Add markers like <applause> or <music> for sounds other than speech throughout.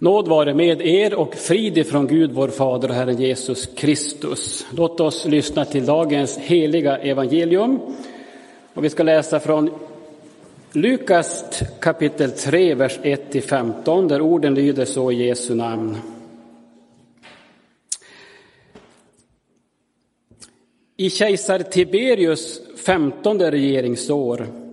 Nåd vare med er och frid ifrån Gud vår Fader och Herren Jesus Kristus. Låt oss lyssna till dagens heliga evangelium. Och vi ska läsa från Lukas kapitel 3, vers 1-15, där orden lyder så i Jesu namn. I kejsar Tiberius femtonde regeringsår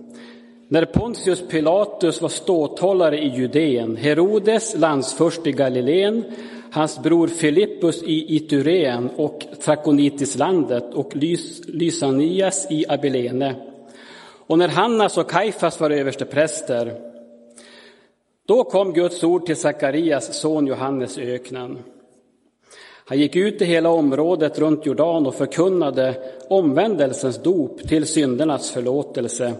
när Pontius Pilatus var ståthållare i Judeen, Herodes landsförst i Galileen, hans bror Filippus i Itureen och Trakonitislandet och Lys Lysanias i Abilene. Och när Hannas och Kaifas var överstepräster, då kom Guds ord till Sakarias son Johannes i öknen. Han gick ut i hela området runt Jordan och förkunnade omvändelsens dop till syndernas förlåtelse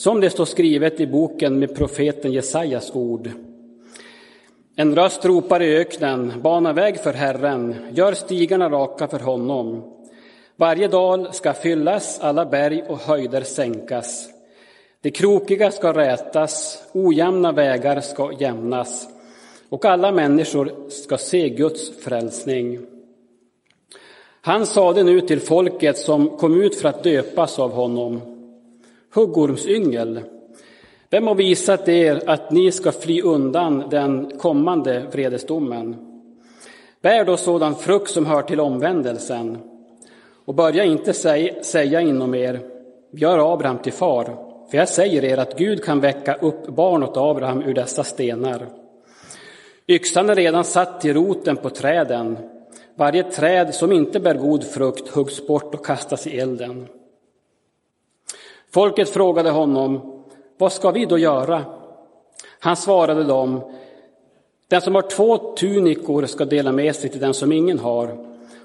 som det står skrivet i boken med profeten Jesajas ord. En röst ropar i öknen, bana väg för Herren, gör stigarna raka för honom. Varje dal ska fyllas, alla berg och höjder sänkas. Det krokiga ska rätas, ojämna vägar ska jämnas och alla människor ska se Guds frälsning. Han sade nu till folket som kom ut för att döpas av honom huggormsyngel. Vem har visat er att ni ska fly undan den kommande vredesdomen? Bär då sådan frukt som hör till omvändelsen och börja inte säga inom er, gör Abraham till far, för jag säger er att Gud kan väcka upp barn åt Abraham ur dessa stenar. Yxan är redan satt till roten på träden. Varje träd som inte bär god frukt huggs bort och kastas i elden. Folket frågade honom, vad ska vi då göra? Han svarade dem, den som har två tunikor ska dela med sig till den som ingen har,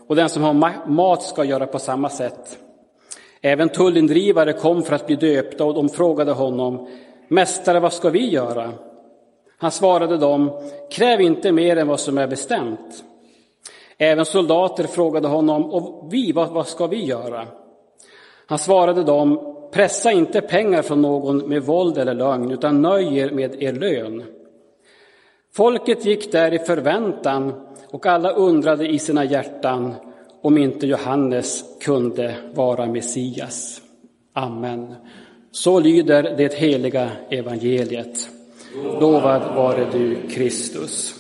och den som har mat ska göra på samma sätt. Även tullindrivare kom för att bli döpta och de frågade honom, Mästare, vad ska vi göra? Han svarade dem, kräv inte mer än vad som är bestämt. Även soldater frågade honom, och vi, vad, vad ska vi göra? Han svarade dem, Pressa inte pengar från någon med våld eller lögn, utan nöj er med er lön. Folket gick där i förväntan och alla undrade i sina hjärtan om inte Johannes kunde vara Messias. Amen. Så lyder det heliga evangeliet. Lovad vare du, Kristus.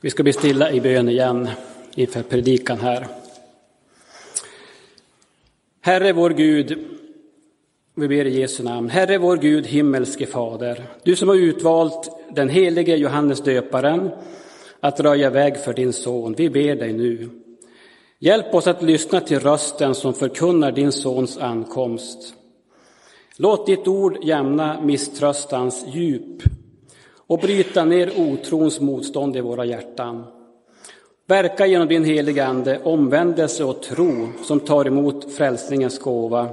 Vi ska bli stilla i bön igen inför predikan här. Herre vår Gud, vi ber i Jesu namn. Herre vår Gud, himmelske Fader, du som har utvalt den helige Johannes döparen att röja väg för din son, vi ber dig nu. Hjälp oss att lyssna till rösten som förkunnar din sons ankomst. Låt ditt ord jämna misströstans djup och bryta ner otrons motstånd i våra hjärtan. Verka genom din heliga Ande omvändelse och tro som tar emot frälsningens gåva.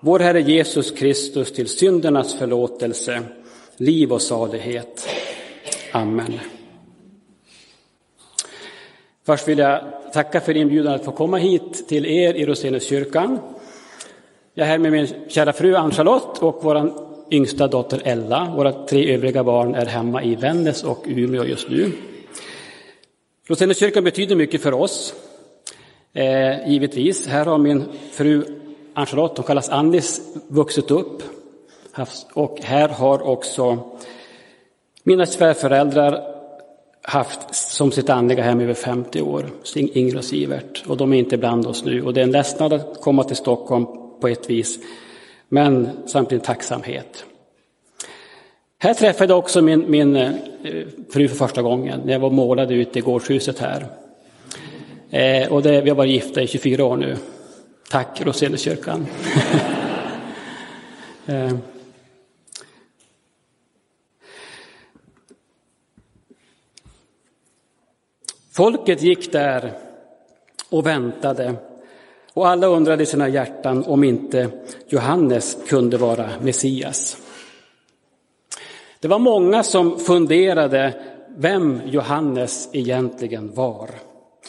Vår Herre Jesus Kristus till syndernas förlåtelse, liv och salighet. Amen. Först vill jag tacka för inbjudan att få komma hit till er i Roseniuskyrkan. Jag är här med min kära fru Ann-Charlotte och vår yngsta dotter Ella. Våra tre övriga barn är hemma i Vännäs och Umeå just nu. Roseniuskyrkan betyder mycket för oss, eh, givetvis. Här har min fru Ann-Charlotte, hon kallas Andis, vuxit upp. Och här har också mina svärföräldrar haft som sitt andliga hem över 50 år, Ingrid och Sivert. Och de är inte bland oss nu. Och det är en lättnad att komma till Stockholm på ett vis men samtidigt tacksamhet. Här träffade jag också min, min eh, fru för första gången när jag var målad ute i gårdshuset här. Eh, och det, vi har varit gifta i 24 år nu. Tack Roseliuskyrkan. <laughs> Eh. Folket gick där och väntade och alla undrade i sina hjärtan om inte Johannes kunde vara Messias. Det var många som funderade vem Johannes egentligen var.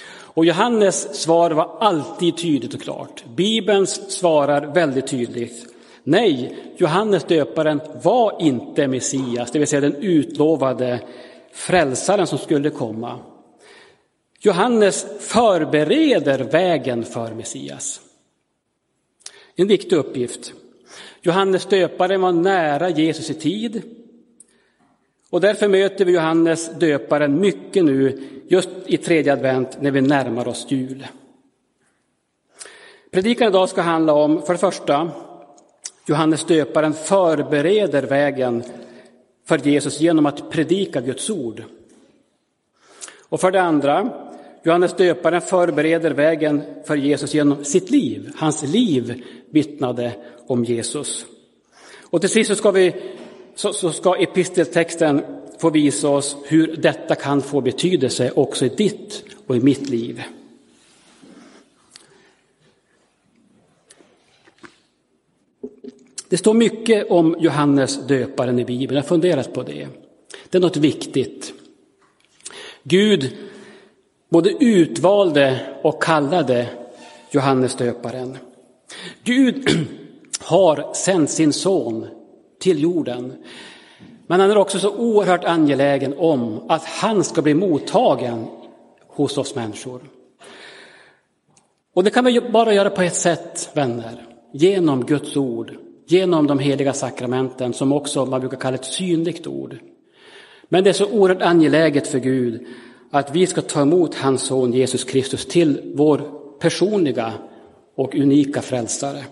Och Johannes svar var alltid tydligt och klart. Bibelns svarar väldigt tydligt. Nej, Johannes döparen var inte Messias, det vill säga den utlovade frälsaren som skulle komma. Johannes förbereder vägen för Messias. En viktig uppgift. Johannes döparen var nära Jesus i tid. Och därför möter vi Johannes döparen mycket nu, just i tredje advent, när vi närmar oss jul. Predikan idag ska handla om, för det första, Johannes döparen förbereder vägen för Jesus genom att predika Guds ord. Och för det andra, Johannes döparen förbereder vägen för Jesus genom sitt liv. Hans liv vittnade om Jesus. Och till sist så ska, vi, så, så ska episteltexten få visa oss hur detta kan få betydelse också i ditt och i mitt liv. Det står mycket om Johannes döparen i Bibeln, jag har funderat på det. Det är något viktigt. Gud både utvalde och kallade Johannes döparen. Gud <clears throat> har sänt sin son till jorden. Men han är också så oerhört angelägen om att han ska bli mottagen hos oss människor. Och det kan vi bara göra på ett sätt, vänner. Genom Guds ord, genom de heliga sakramenten som också man brukar kalla ett synligt ord. Men det är så oerhört angeläget för Gud att vi ska ta emot hans son Jesus Kristus till vår personliga och unika frälsare.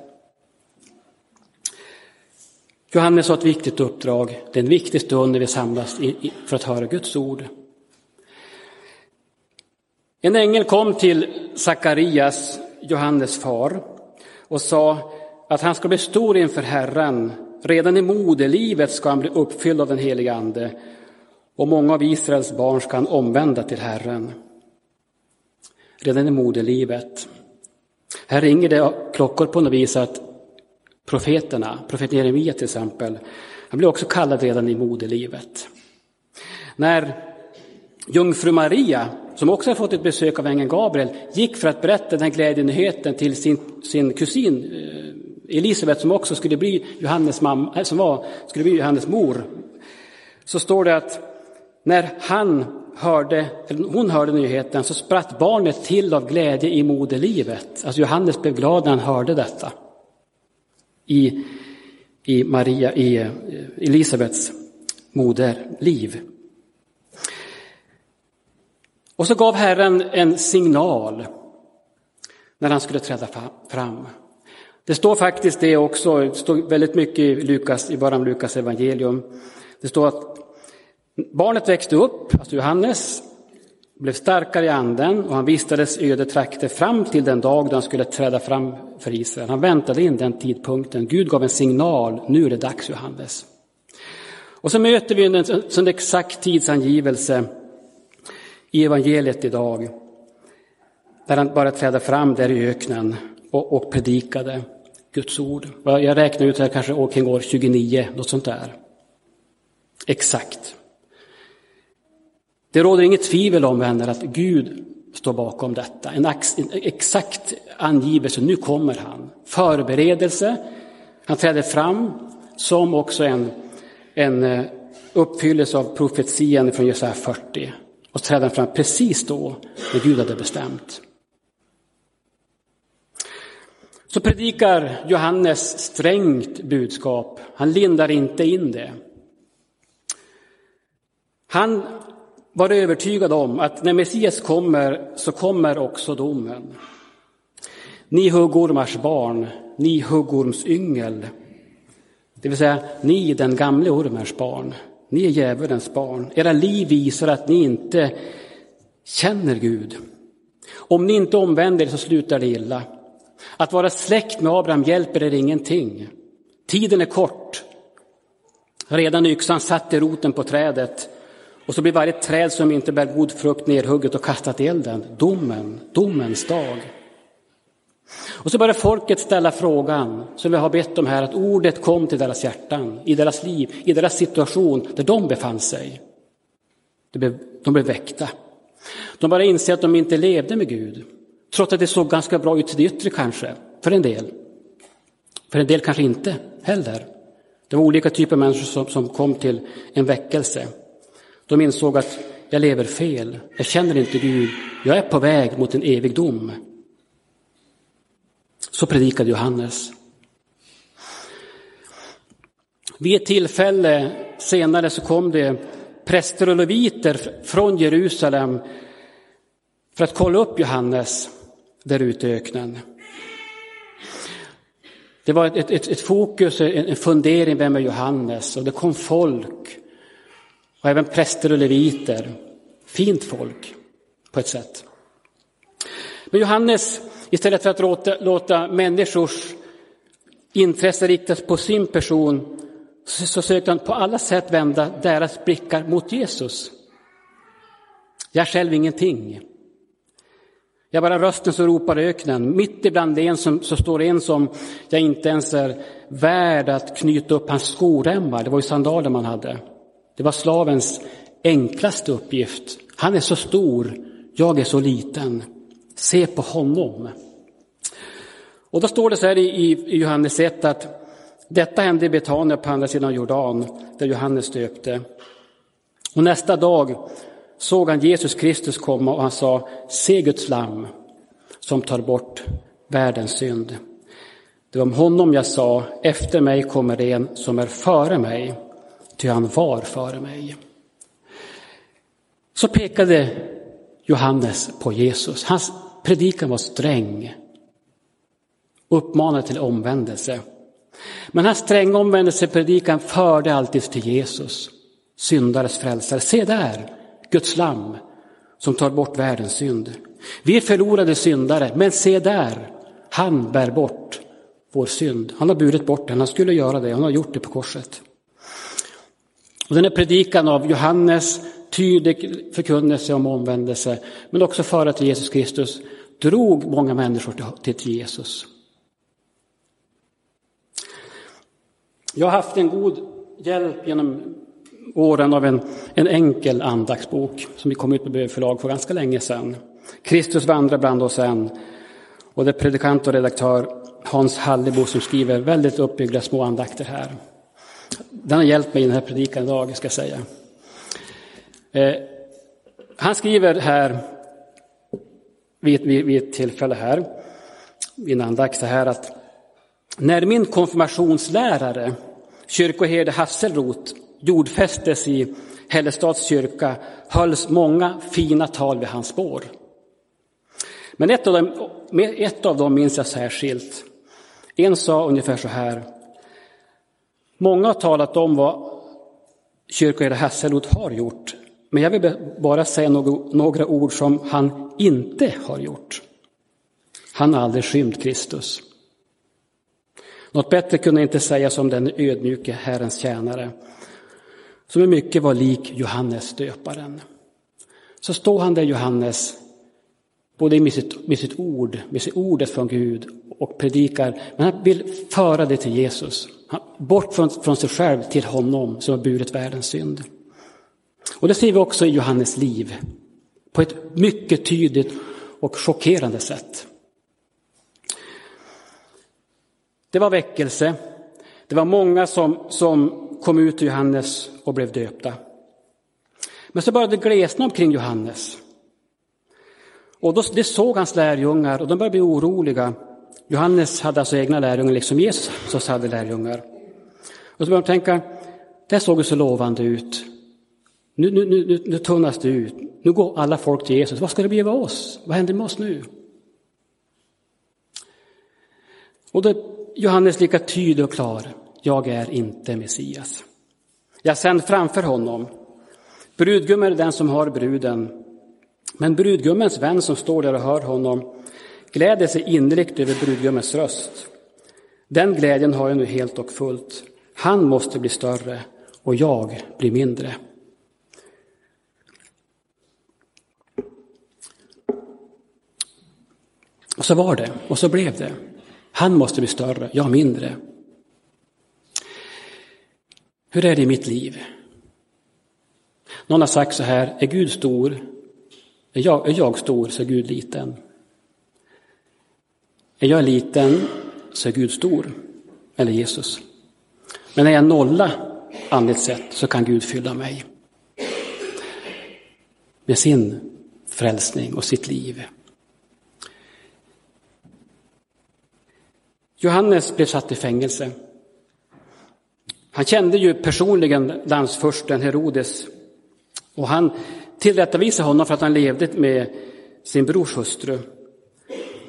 Johannes har ett viktigt uppdrag. Det är en viktig stund när vi samlas för att höra Guds ord. En ängel kom till Sakarias, Johannes far, och sa att han ska bli stor inför Herren. Redan i moderlivet ska han bli uppfylld av den helige Ande och många av Israels barn ska han omvända till Herren. Redan i moderlivet. Här ringer det klockor på något vis att profeterna, profeten Jeremia till exempel, han blev också kallad redan i moderlivet. När jungfru Maria, som också har fått ett besök av ängeln Gabriel, gick för att berätta den glädjenyheten till sin, sin kusin eh, Elisabet som också skulle bli Johannes mamma, eh, som var, skulle bli Johannes mor, så står det att när han hörde, hon hörde nyheten så spratt barnet till av glädje i moderlivet. Alltså Johannes blev glad när han hörde detta. I, i Maria, i eh, Elisabets moderliv. Och så gav Herren en signal när han skulle träda fram. Det står faktiskt det också, det står väldigt mycket i, Lukas, i början av Lukas evangelium. Det står att Barnet växte upp, alltså Johannes, blev starkare i anden och han vistades i öde trakter fram till den dag då han skulle träda fram för Israel. Han väntade in den tidpunkten. Gud gav en signal, nu är det dags Johannes. Och så möter vi en sån exakt tidsangivelse i evangeliet idag. Där han bara trädde fram där i öknen och, och predikade Guds ord. Jag räknar ut här kanske kring år 29, något sånt där. Exakt. Det råder inget tvivel om, vänner, att Gud står bakom detta. En exakt angivelse, nu kommer han. Förberedelse, han träder fram som också en, en eh, uppfyllelse av profetian från Jesaja 40. Och träder fram precis då, när Gud hade bestämt. Så predikar Johannes strängt budskap. Han lindar inte in det. Han var övertygad om att när Messias kommer så kommer också domen. Ni huggormars barn, ni huggorms yngel. Det vill säga, ni den gamle ormens barn. Ni är djävulens barn. Era liv visar att ni inte känner Gud. Om ni inte omvänder er så slutar det illa. Att vara släkt med Abraham hjälper er ingenting. Tiden är kort. Redan yxan satt i roten på trädet och så blir varje träd som inte bär god frukt nerhugget och kastat i elden. Domen, domens dag. Och så börjar folket ställa frågan, som vi har bett om här, att ordet kom till deras hjärtan, i deras liv, i deras situation där de befann sig. De blev, de blev väckta. De bara inser att de inte levde med Gud, trots att det såg ganska bra ut till det yttre kanske, för en del. För en del kanske inte heller. Det var olika typer av människor som, som kom till en väckelse. De insåg att jag lever fel, jag känner inte Gud, jag är på väg mot en evig dom. Så predikade Johannes. Vid ett tillfälle senare så kom det präster och leviter från Jerusalem för att kolla upp Johannes där ute i öknen. Det var ett, ett, ett fokus, en fundering, vem är Johannes? Och det kom folk, och även präster och leviter. Fint folk, på ett sätt. Men Johannes, istället för att låta, låta människors intresse riktas på sin person, så, så sökte han på alla sätt vända deras blickar mot Jesus. Jag är själv ingenting. Jag bara rösten som ropar i öknen. Mitt ibland en som, så står en som jag inte ens är värd att knyta upp hans skoremmar. Det var ju sandaler man hade. Det var slavens enklaste uppgift. Han är så stor, jag är så liten. Se på honom. Och då står det så här i, Johannes 1 att detta hände i Betania på andra sidan Jordan, där Johannes döpte. Och nästa dag såg han Jesus Kristus komma och han sa, se Guds lam som tar bort världens synd. Det var om honom jag sa, efter mig kommer en som är före mig, ty han var före mig. Så pekade Johannes på Jesus. Hans predikan var sträng, uppmanade till omvändelse. Men hans stränga omvändelsepredikan förde alltid till Jesus, syndares frälsare. Se där, Guds lam som tar bort världens synd. Vi är förlorade syndare, men se där, han bär bort vår synd. Han har burit bort den, han skulle göra det, han har gjort det på korset. Och den är predikan av Johannes, tydlig förkunnelse om omvändelse, men också föra till Jesus Kristus, drog många människor till Jesus. Jag har haft en god hjälp genom åren av en, en enkel andaktsbok som vi kom ut med förlag för ganska länge sedan. Kristus vandrar bland oss än. Och det är predikant och redaktör Hans Hallebo som skriver väldigt uppbyggda små andakter här. Den har hjälpt mig i den här predikan idag, ska jag säga. Eh, han skriver här vid, vid, vid ett tillfälle här, vid en andakt så här att när min konfirmationslärare, kyrkoherde Hasselrot, jordfästes i Hällestads kyrka hölls många fina tal vid hans spår. Men ett av dem, ett av dem minns jag särskilt. En sa ungefär så här. Många har talat om vad kyrkoherde Hasselrot har gjort, men jag vill bara säga några ord som han inte har gjort. Han har aldrig skymt Kristus. Något bättre kunde inte sägas om den ödmjuke Herrens tjänare som i mycket var lik Johannes döparen. Så står han där Johannes, både med sitt, med sitt ord, med sitt ordet från Gud och predikar, men han vill föra det till Jesus. Bort från, från sig själv till honom som har burit världens synd. Och det ser vi också i Johannes liv, på ett mycket tydligt och chockerande sätt. Det var väckelse. Det var många som, som kom ut till Johannes och blev döpta. Men så började det glesna omkring Johannes. Och då, det såg hans lärjungar och de började bli oroliga. Johannes hade alltså egna lärjungar, liksom Jesus hade lärjungar. Och så började de tänka, det såg ju så lovande ut. Nu, nu, nu, nu tunnas det ut. Nu går alla folk till Jesus. Vad ska det bli av oss? Vad händer med oss nu? Och då är Johannes lika tydlig och klar. Jag är inte Messias. Jag sänd framför honom. Brudgummen är den som har bruden. Men brudgummens vän som står där och hör honom gläder sig innerligt över brudgummens röst. Den glädjen har jag nu helt och fullt. Han måste bli större och jag blir mindre. Och så var det, och så blev det. Han måste bli större, jag mindre. Hur är det i mitt liv? Någon har sagt så här, är Gud stor, är jag, är jag stor så är Gud liten. Är jag liten så är Gud stor, eller Jesus. Men är jag nolla andligt sett så kan Gud fylla mig med sin frälsning och sitt liv. Johannes blev satt i fängelse. Han kände ju personligen landsfursten Herodes och han tillrättavisade honom för att han levde med sin brors hustru.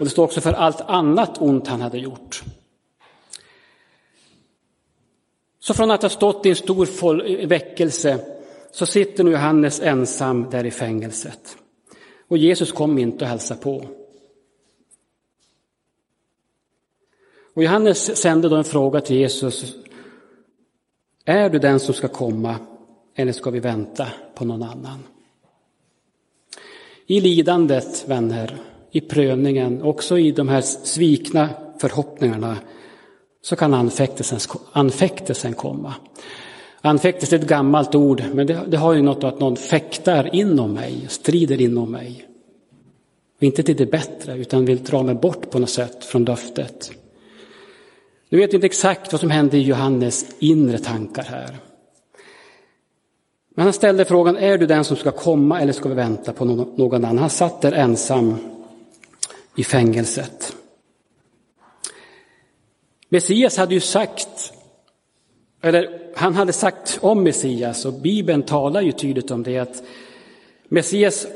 Och det står också för allt annat ont han hade gjort. Så från att ha stått i en stor eh, väckelse så sitter nu Johannes ensam där i fängelset. Och Jesus kom inte och hälsa på. Och Johannes sände då en fråga till Jesus. Är du den som ska komma eller ska vi vänta på någon annan? I lidandet, vänner, i prövningen, också i de här svikna förhoppningarna så kan anfäktelsen, anfäktelsen komma. Anfäktelse är ett gammalt ord, men det, det, har ju något att någon fäktar inom mig, strider inom mig. Och inte till det bättre, utan vill dra mig bort på något sätt från löftet. Nu vet inte exakt vad som hände i Johannes inre tankar här. Men han ställde frågan, är du den som ska komma eller ska vi vänta på någon annan? Han satt där ensam i fängelset. Messias hade ju sagt, eller han hade sagt om Messias, och Bibeln talar ju tydligt om det, att Messias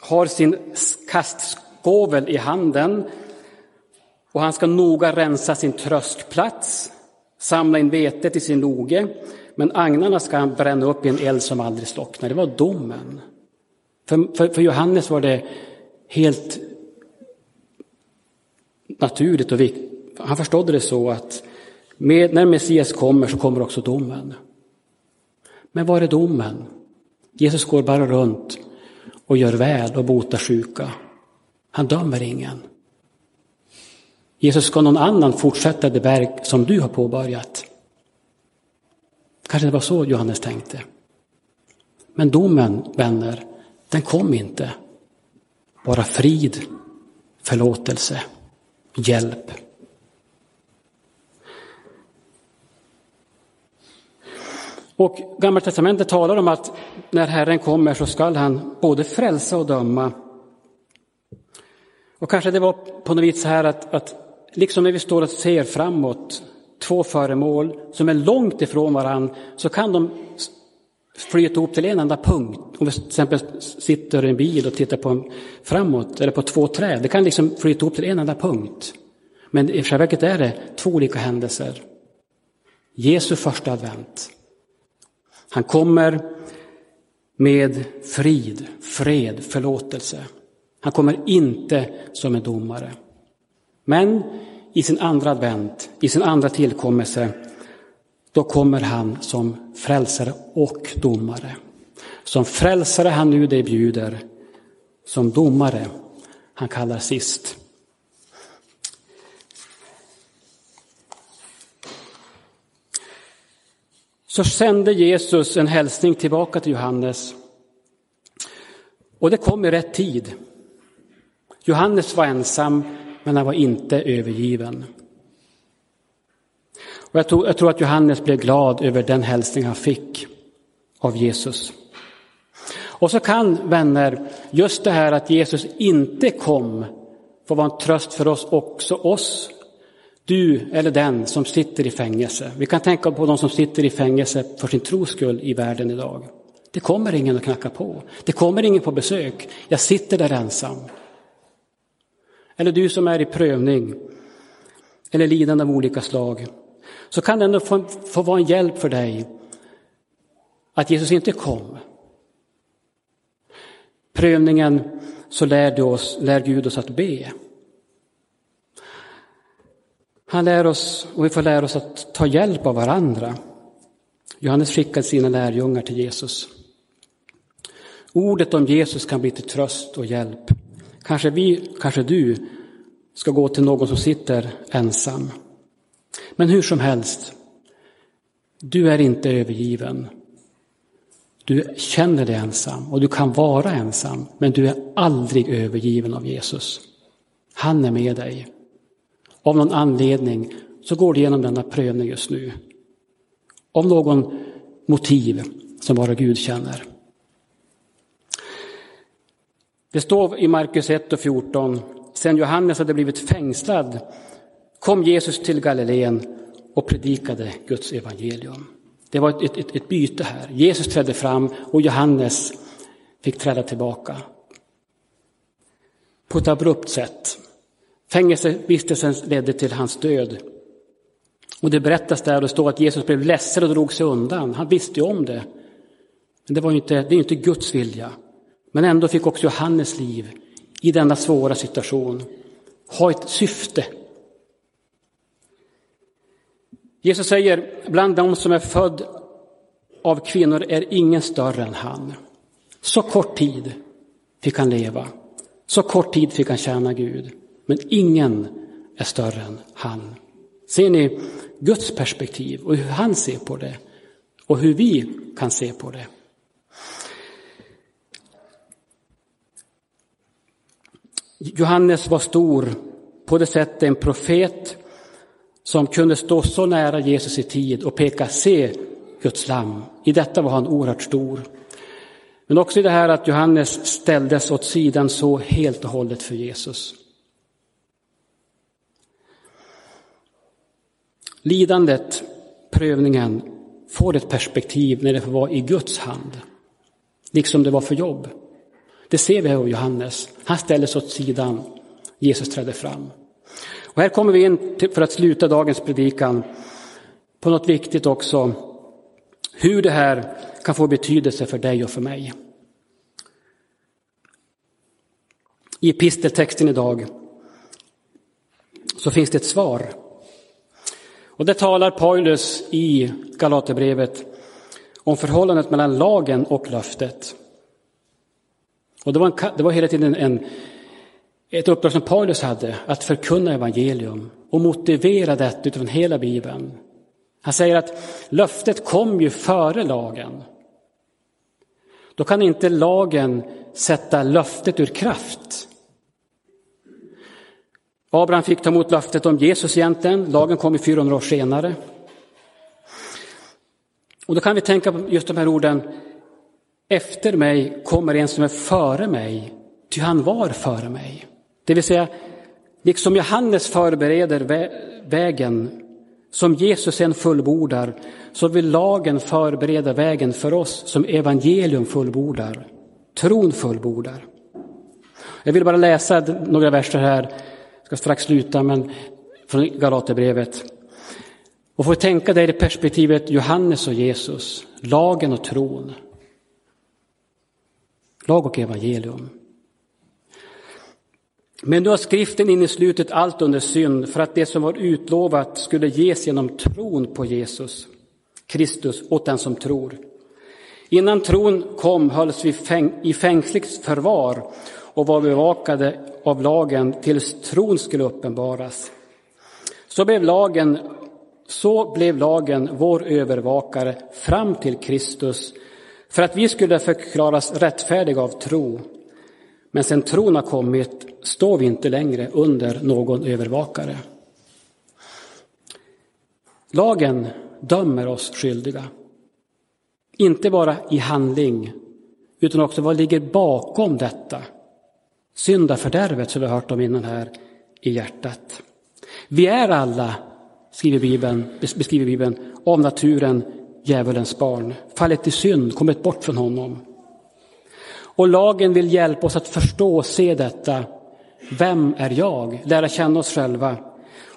har sin kastskovel i handen och han ska noga rensa sin tröskplats, samla in vetet i sin loge, men agnarna ska han bränna upp i en eld som aldrig slocknar. Det var domen. För, för, för Johannes var det helt naturligt och viktigt. Han förstod det så att med, när Messias kommer så kommer också domen. Men var är domen? Jesus går bara runt och gör väl och botar sjuka. Han dömer ingen. Jesus, ska någon annan fortsätta det verk som du har påbörjat? Kanske det var så Johannes tänkte. Men domen, vänner, den kom inte. Bara frid, förlåtelse, hjälp. Och Gamla testamentet talar om att när Herren kommer så skall han både frälsa och döma. Och kanske det var på något vis så här att, att liksom när vi står och ser framåt, två föremål som är långt ifrån varandra, så kan de flyta ihop till en enda punkt. Om vi till exempel sitter i en bil och tittar på en framåt, eller på två träd, det kan liksom flyta ihop till en enda punkt. Men i själva verket är det två olika händelser. Jesu första advent. Han kommer med frid, fred, förlåtelse. Han kommer inte som en domare. Men i sin andra advent, i sin andra tillkommelse, då kommer han som frälsare och domare. Som frälsare han nu det bjuder, som domare han kallar sist. Så sände Jesus en hälsning tillbaka till Johannes. Och det kom i rätt tid. Johannes var ensam men han var inte övergiven. Och jag, tror, jag tror att Johannes blev glad över den hälsning han fick av Jesus. Och så kan, vänner, just det här att Jesus inte kom få vara en tröst för oss, också oss. Du eller den som sitter i fängelse. Vi kan tänka på de som sitter i fängelse för sin tros skull i världen idag. Det kommer ingen att knacka på. Det kommer ingen på besök. Jag sitter där ensam. Eller du som är i prövning eller lidande av olika slag. Så kan det ändå få, få vara en hjälp för dig att Jesus inte kom. Prövningen så lär, oss, lär Gud oss att be. Han lär oss, och vi får lära oss att ta hjälp av varandra. Johannes skickade sina lärjungar till Jesus. Ordet om Jesus kan bli till tröst och hjälp. Kanske vi, kanske du ska gå till någon som sitter ensam. Men hur som helst, du är inte övergiven. Du känner dig ensam och du kan vara ensam, men du är aldrig övergiven av Jesus. Han är med dig. Av någon anledning så går du igenom denna prövning just nu. Av någon motiv som bara Gud känner. Det står i Markus 1 och 14, sen Johannes hade blivit fängslad kom Jesus till Galileen och predikade Guds evangelium. Det var ett, ett, ett byte här. Jesus trädde fram och Johannes fick träda tillbaka. På ett abrupt sätt. Fängelsevistelsen ledde till hans död. Och det berättas där och det står att Jesus blev ledsen och drog sig undan. Han visste ju om det. Men det, var inte, det är inte Guds vilja. Men ändå fick också Johannes liv i denna svåra situation ha ett syfte. Jesus säger, bland dem som är född av kvinnor är ingen större än han. Så kort tid fick han leva. Så kort tid fick han tjäna Gud. Men ingen är större än han. Ser ni Guds perspektiv och hur han ser på det och hur vi kan se på det? Johannes var stor på det sättet en profet som kunde stå så nära Jesus i tid och peka se Guds lamm. I detta var han oerhört stor. Men också i det här att Johannes ställdes åt sidan så helt och hållet för Jesus. Lidandet, prövningen, får ett perspektiv när det får vara i Guds hand. Liksom det var för jobb. Det ser vi här av Johannes. Han ställdes åt sidan. Jesus trädde fram. Och här kommer vi in till, för att sluta dagens predikan på något viktigt också. Hur det här kan få betydelse för dig och för mig. I episteltexten idag så finns det ett svar. Och det talar Paulus i Galaterbrevet om förhållandet mellan lagen och löftet. Och det var, en, det var hela tiden en, ett uppdrag som Paulus hade, att förkunna evangelium och motivera detta utifrån hela Bibeln. Han säger att löftet kom ju före lagen. Då kan inte lagen sätta löftet ur kraft. Abraham fick ta emot löftet om Jesus egentligen, lagen kom ju 400 år senare. Och då kan vi tänka på just de här orden, efter mig kommer en som är före mig, ty han var före mig. Det vill säga, liksom Johannes förbereder vägen som Jesus sen fullbordar, så vill lagen förbereda vägen för oss som evangelium fullbordar, tron fullbordar. Jag vill bara läsa några verser här, jag ska strax sluta, men från Galaterbrevet. Och få tänka dig i perspektivet Johannes och Jesus, lagen och tron. Lag och evangelium. Men nu har skriften inneslutit allt under synd för att det som var utlovat skulle ges genom tron på Jesus, Kristus, åt den som tror. Innan tron kom hölls vi fäng i fängsligt förvar och var bevakade av lagen tills tron skulle uppenbaras. Så blev lagen, så blev lagen vår övervakare fram till Kristus för att vi skulle förklaras rättfärdiga av tro. Men sen tron har kommit står vi inte längre under någon övervakare. Lagen dömer oss skyldiga. Inte bara i handling, utan också vad ligger bakom detta. Syndafördärvet som vi har hört om innan här i hjärtat. Vi är alla, skriver Bibeln, beskriver Bibeln, av naturen djävulens barn, fallit i synd, kommit bort från honom. Och lagen vill hjälpa oss att förstå och se detta. Vem är jag? Lära känna oss själva.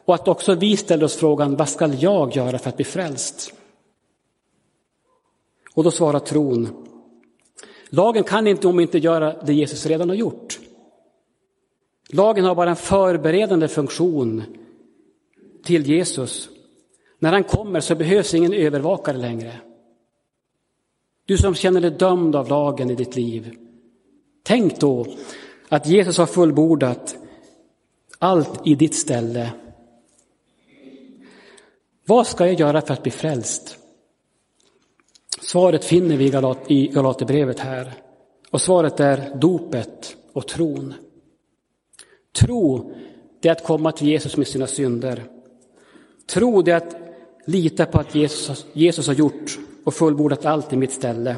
Och att också vi ställer oss frågan, vad ska jag göra för att bli frälst? Och då svarar tron, lagen kan inte om inte göra det Jesus redan har gjort. Lagen har bara en förberedande funktion till Jesus. När han kommer så behövs ingen övervakare längre. Du som känner dig dömd av lagen i ditt liv, Tänk då att Jesus har fullbordat allt i ditt ställe. Vad ska jag göra för att bli frälst? Svaret finner vi i Galaterbrevet här. Och svaret är dopet och tron. Tro, det är att komma till Jesus med sina synder. Tro, det är att lita på att Jesus, Jesus har gjort och fullbordat allt i mitt ställe.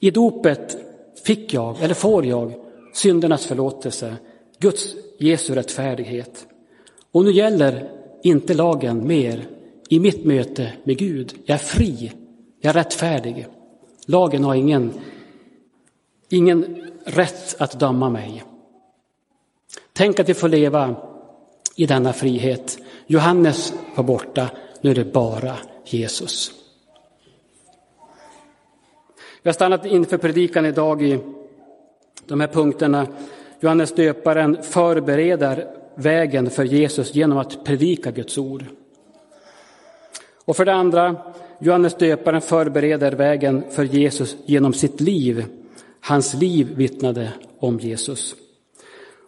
I dopet fick jag, eller får jag, syndernas förlåtelse, Guds Jesu rättfärdighet. Och nu gäller inte lagen mer i mitt möte med Gud. Jag är fri, jag är rättfärdig. Lagen har ingen, ingen rätt att döma mig. Tänk att vi får leva i denna frihet. Johannes var borta, nu är det bara Jesus. Vi har stannat inför predikan idag i de här punkterna. Johannes döparen förbereder vägen för Jesus genom att predika Guds ord. Och för det andra, Johannes döparen förbereder vägen för Jesus genom sitt liv. Hans liv vittnade om Jesus.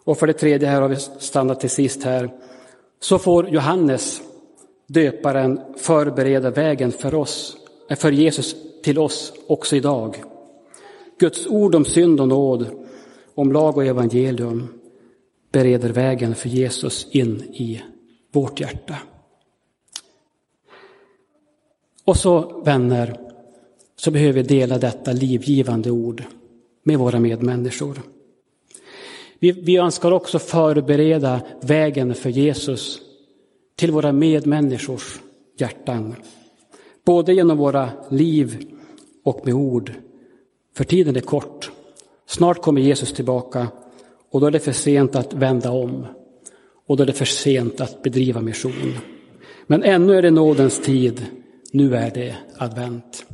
Och för det tredje, här har vi stannat till sist här, så får Johannes döparen förbereda vägen för oss, för Jesus till oss också idag. Guds ord om synd och nåd, om lag och evangelium bereder vägen för Jesus in i vårt hjärta. Och så vänner, så behöver vi dela detta livgivande ord med våra medmänniskor. Vi, vi önskar också förbereda vägen för Jesus till våra medmänniskors hjärtan. Både genom våra liv och med ord. För tiden är kort. Snart kommer Jesus tillbaka och då är det för sent att vända om. Och då är det för sent att bedriva mission. Men ännu är det nådens tid. Nu är det advent.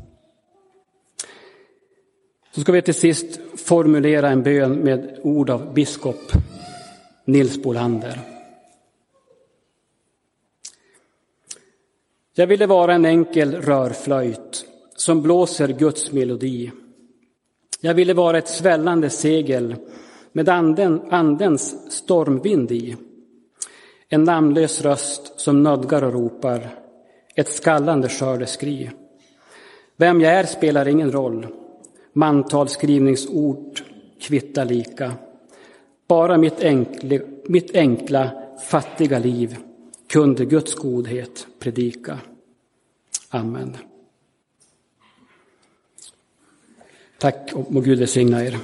Så ska vi till sist formulera en bön med ord av biskop Nils Bolander. Jag ville vara en enkel rörflöjt som blåser Guds melodi. Jag ville vara ett svällande segel med anden, andens stormvind i. En namnlös röst som nödgar och ropar, ett skallande skördeskri. Vem jag är spelar ingen roll, mantalsskrivningsort kvittar lika. Bara mitt enkla, mitt enkla, fattiga liv kunde Guds godhet predika. Amen. Tack och må Gud välsigna er.